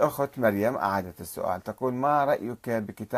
الأخت مريم أعادت السؤال. تقول ما رأيك بكتاب